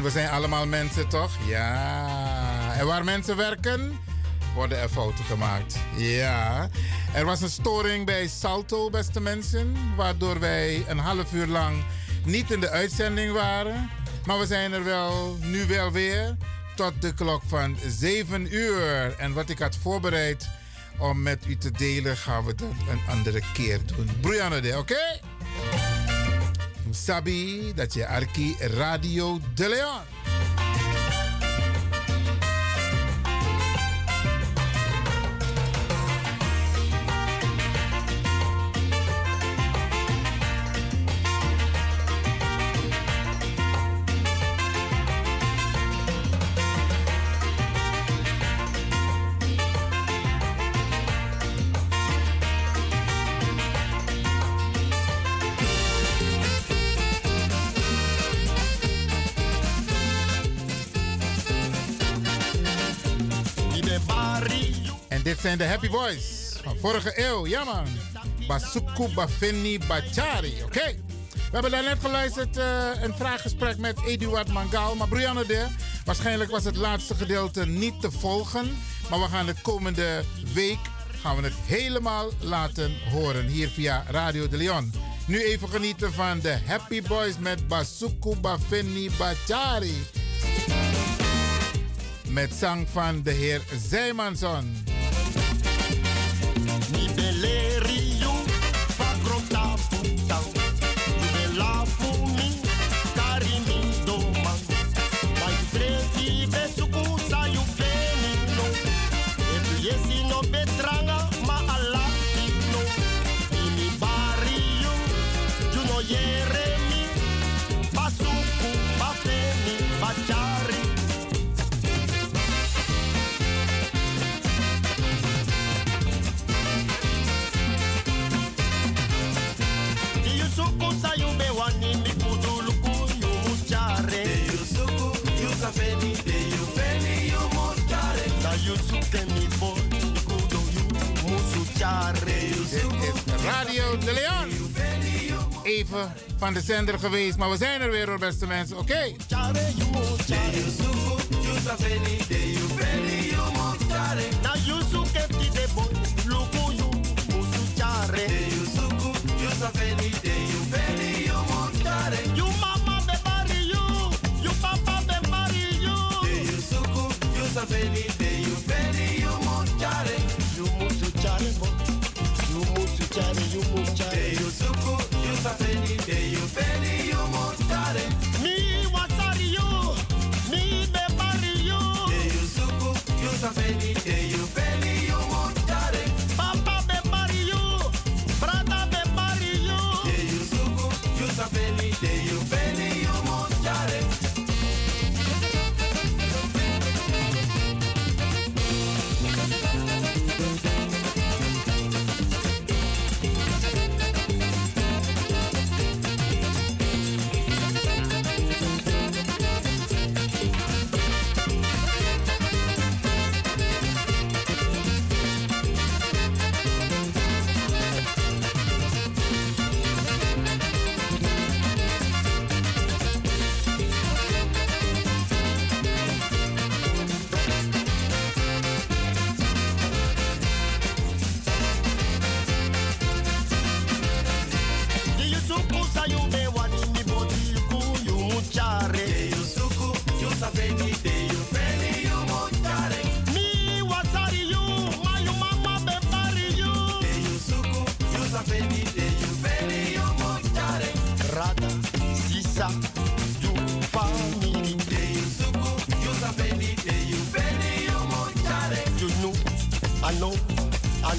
En we zijn allemaal mensen, toch? Ja. En waar mensen werken, worden er fouten gemaakt. Ja. Er was een storing bij Salto, beste mensen, waardoor wij een half uur lang niet in de uitzending waren. Maar we zijn er wel, nu wel weer, tot de klok van 7 uur. En wat ik had voorbereid om met u te delen, gaan we dat een andere keer doen. Brianna, oké? Sabi dat je Arki Radio de Leon. Zijn de Happy Boys van vorige eeuw. Ja man. Basuku Bafeni Bachari. Oké. We hebben daarnet geluisterd uh, een vraaggesprek met Eduard Mangal. Maar Brianne de, waarschijnlijk was het laatste gedeelte niet te volgen. Maar we gaan de komende week gaan we het helemaal laten horen hier via Radio de Leon. Nu even genieten van de Happy Boys met Basuku Bafeni Bachari. Met zang van de heer Zijmanson. need De Leon. Even van de zender geweest, maar we zijn er weer hoor, beste mensen. Oké. Okay. Saveli, de you feli, you must carry, you must carry. Johnny, you move Johnny. Hey, you suku, you safeni, hey, you feni, you move Johnny. Me wasari you, me bebari you. Hey, you suku, you safeni, you feni,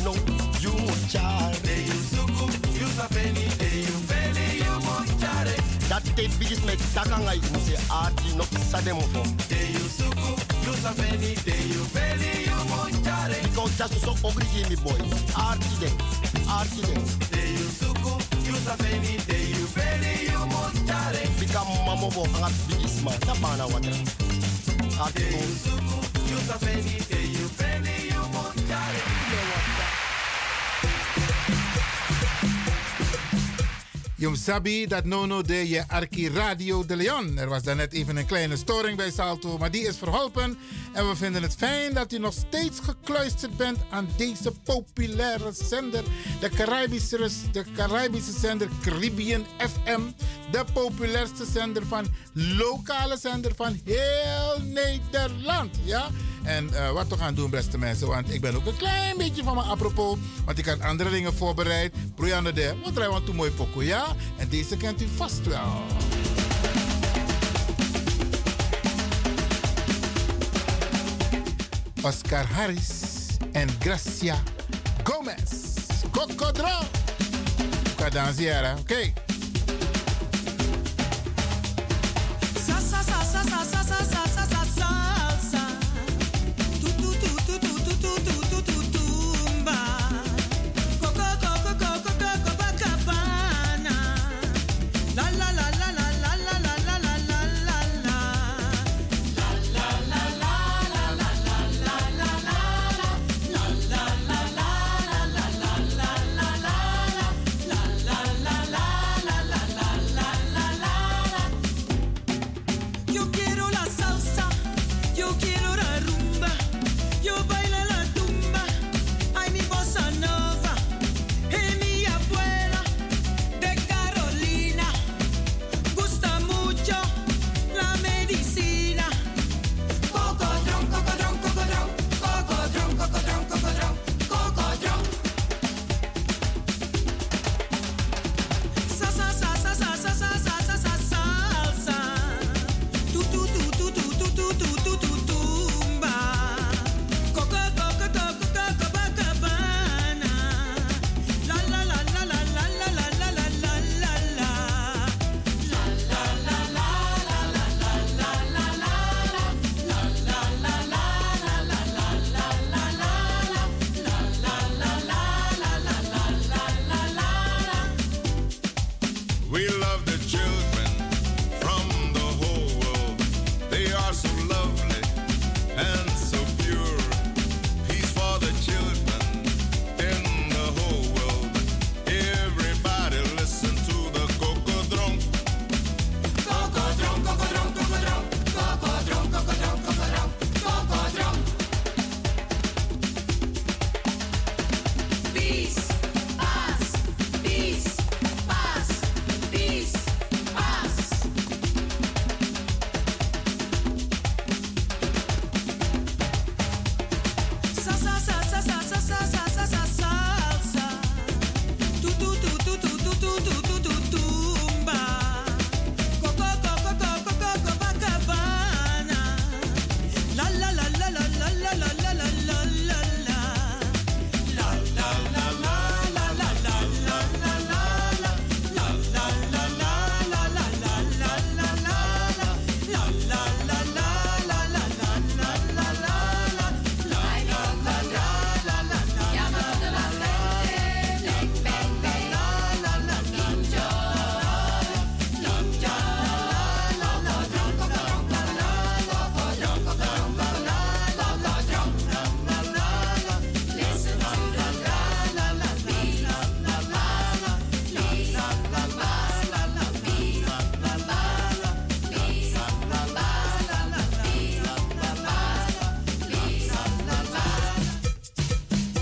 know you chare. De you suku, you safeni, de you feli, you. Dat te bigis me takanga you se arti no sademo fom. De you suku, you you feli, you. Because just so boy. Arti den. De you suku, you you feli, you monchare. Bika mamo bo anga bigis ma, na bana watra. Arti no. De you suku, you Jum Sabi, dat nono de je Arki Radio de Leon. Er was net even een kleine storing bij Salto, maar die is verholpen. En we vinden het fijn dat u nog steeds gekluisterd bent aan deze populaire zender. De Caribische, de Caribische zender Caribbean FM. De populairste zender van lokale zender van heel Nederland. Ja? En uh, wat we gaan doen, beste mensen, want ik ben ook een klein beetje van me apropos. Want ik had andere dingen voorbereid. Broeiande de, wat draai want mooi pokoe, ja? En deze kent u vast wel. Oscar Harris en Gracia Gomez. Cocodro. Cadanziera, oké. Okay. Sa, sa, sa, sa, sa, sa, sa.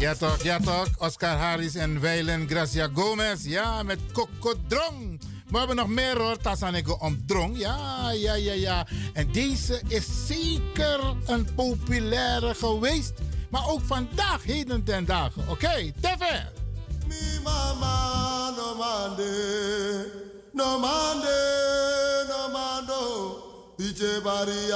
Ja toch, ja toch. Oscar Harris en Weilen Gracia Gomez. Ja, met Cocodrong. We hebben nog meer hoor, Tassaneko om drong. Ja, ja, ja, ja. En deze is zeker een populaire geweest. Maar ook vandaag, heden ten dagen. Oké, okay. Mi mama no mande, no mande, no mando. Bari.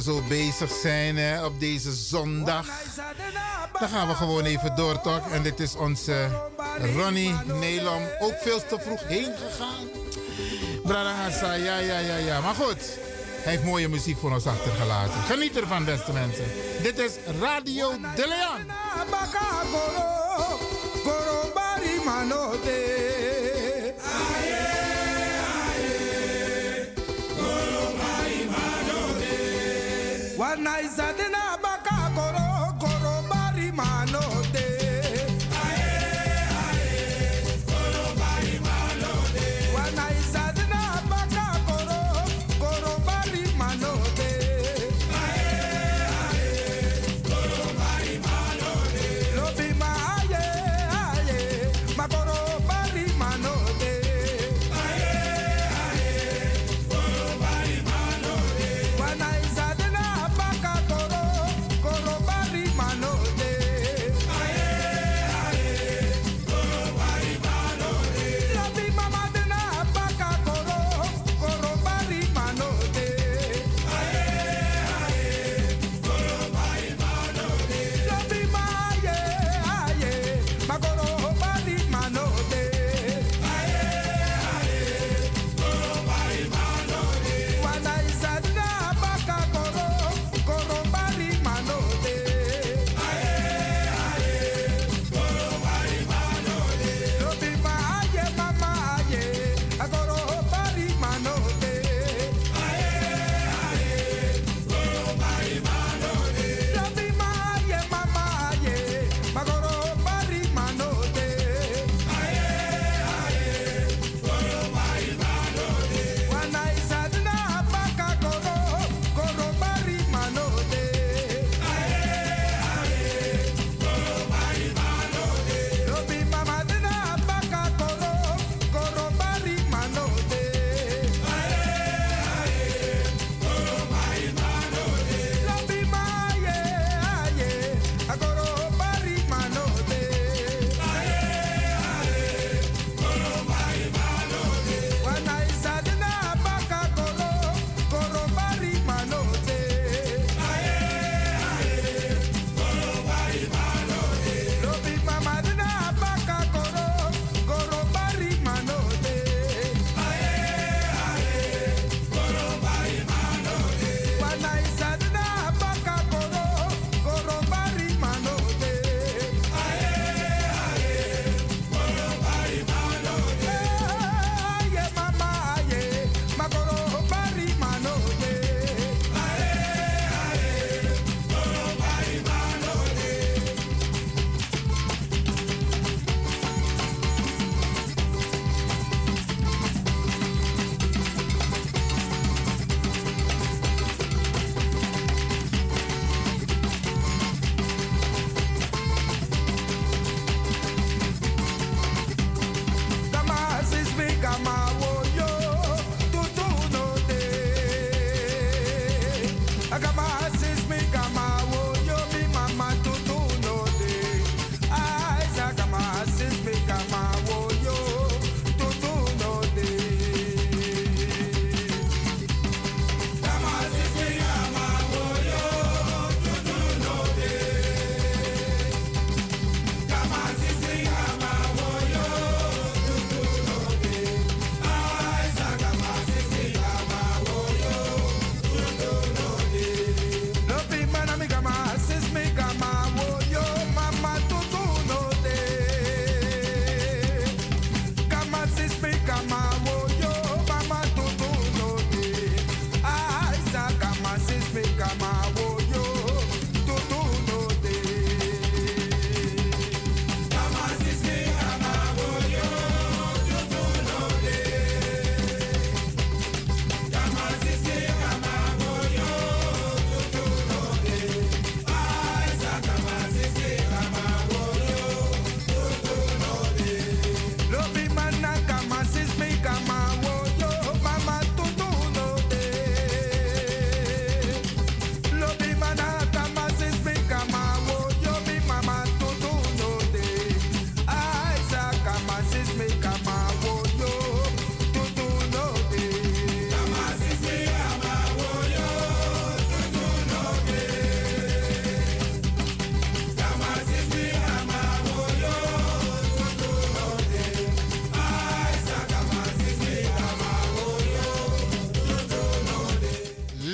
Zo bezig zijn hè, op deze zondag, dan gaan we gewoon even door, toch? En dit is onze Ronnie Nelom. Ook veel te vroeg heen gegaan. Brada ja, ja, ja, ja. Maar goed, hij heeft mooie muziek voor ons achtergelaten. Geniet ervan, beste mensen. Dit is Radio De Leon. nice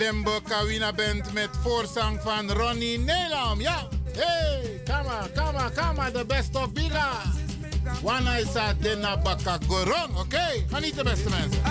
Limbo Kawina Band met voorzang van Ronnie Nelam. Ja, hey, kama, kama, kama, the best of Biga. Wana isa dena baka goron, oké? Okay? Genieten beste mensen.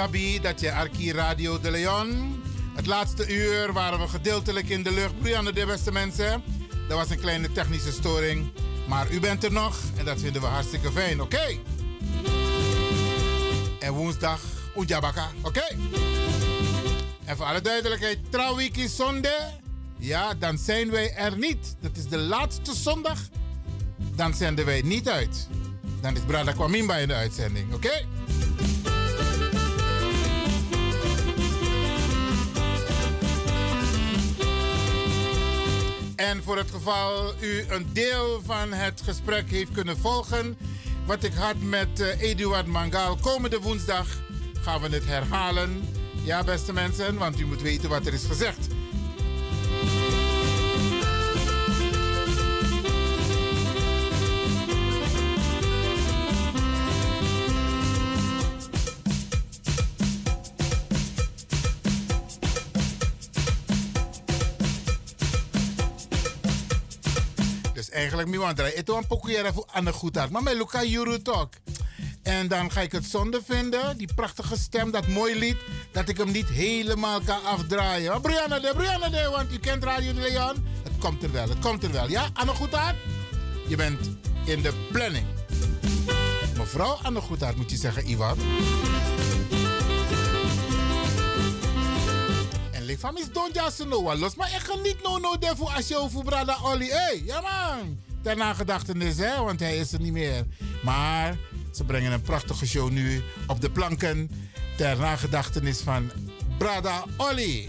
Dat je Arki Radio de Leon. Het laatste uur waren we gedeeltelijk in de lucht. Brianne de beste mensen. Dat was een kleine technische storing. Maar u bent er nog en dat vinden we hartstikke fijn, oké? En woensdag, Ujabaka, oké? En voor alle duidelijkheid, Trawiki zonde. Ja, dan zijn wij er niet. Dat is de laatste zondag. Dan zenden wij niet uit. Dan is Brada Kwamimba in de uitzending, oké? En voor het geval u een deel van het gesprek heeft kunnen volgen, wat ik had met uh, Eduard Mangal komende woensdag, gaan we het herhalen. Ja, beste mensen, want u moet weten wat er is gezegd. Eigenlijk mi want het een pokuera voor Anne Goedhart. Maar met Luca Juru talk. En dan ga ik het zonde vinden, die prachtige stem, dat mooi lied, dat ik hem niet helemaal kan afdraaien. Maar Brianna de, Brianna de, want u kent Radio de Leon. Het komt er wel, het komt er wel. Ja, Anne Goedhart? Je bent in de planning. Mevrouw Anne Goedhart moet je zeggen, Ivan. ik van mis don jassen no los. Maar ik geniet no no defu als je over brada Olly. Hey, ja man. Ter nagedachtenis, hè, want hij is er niet meer. Maar ze brengen een prachtige show nu op de planken. Ter nagedachtenis van Brada Olly.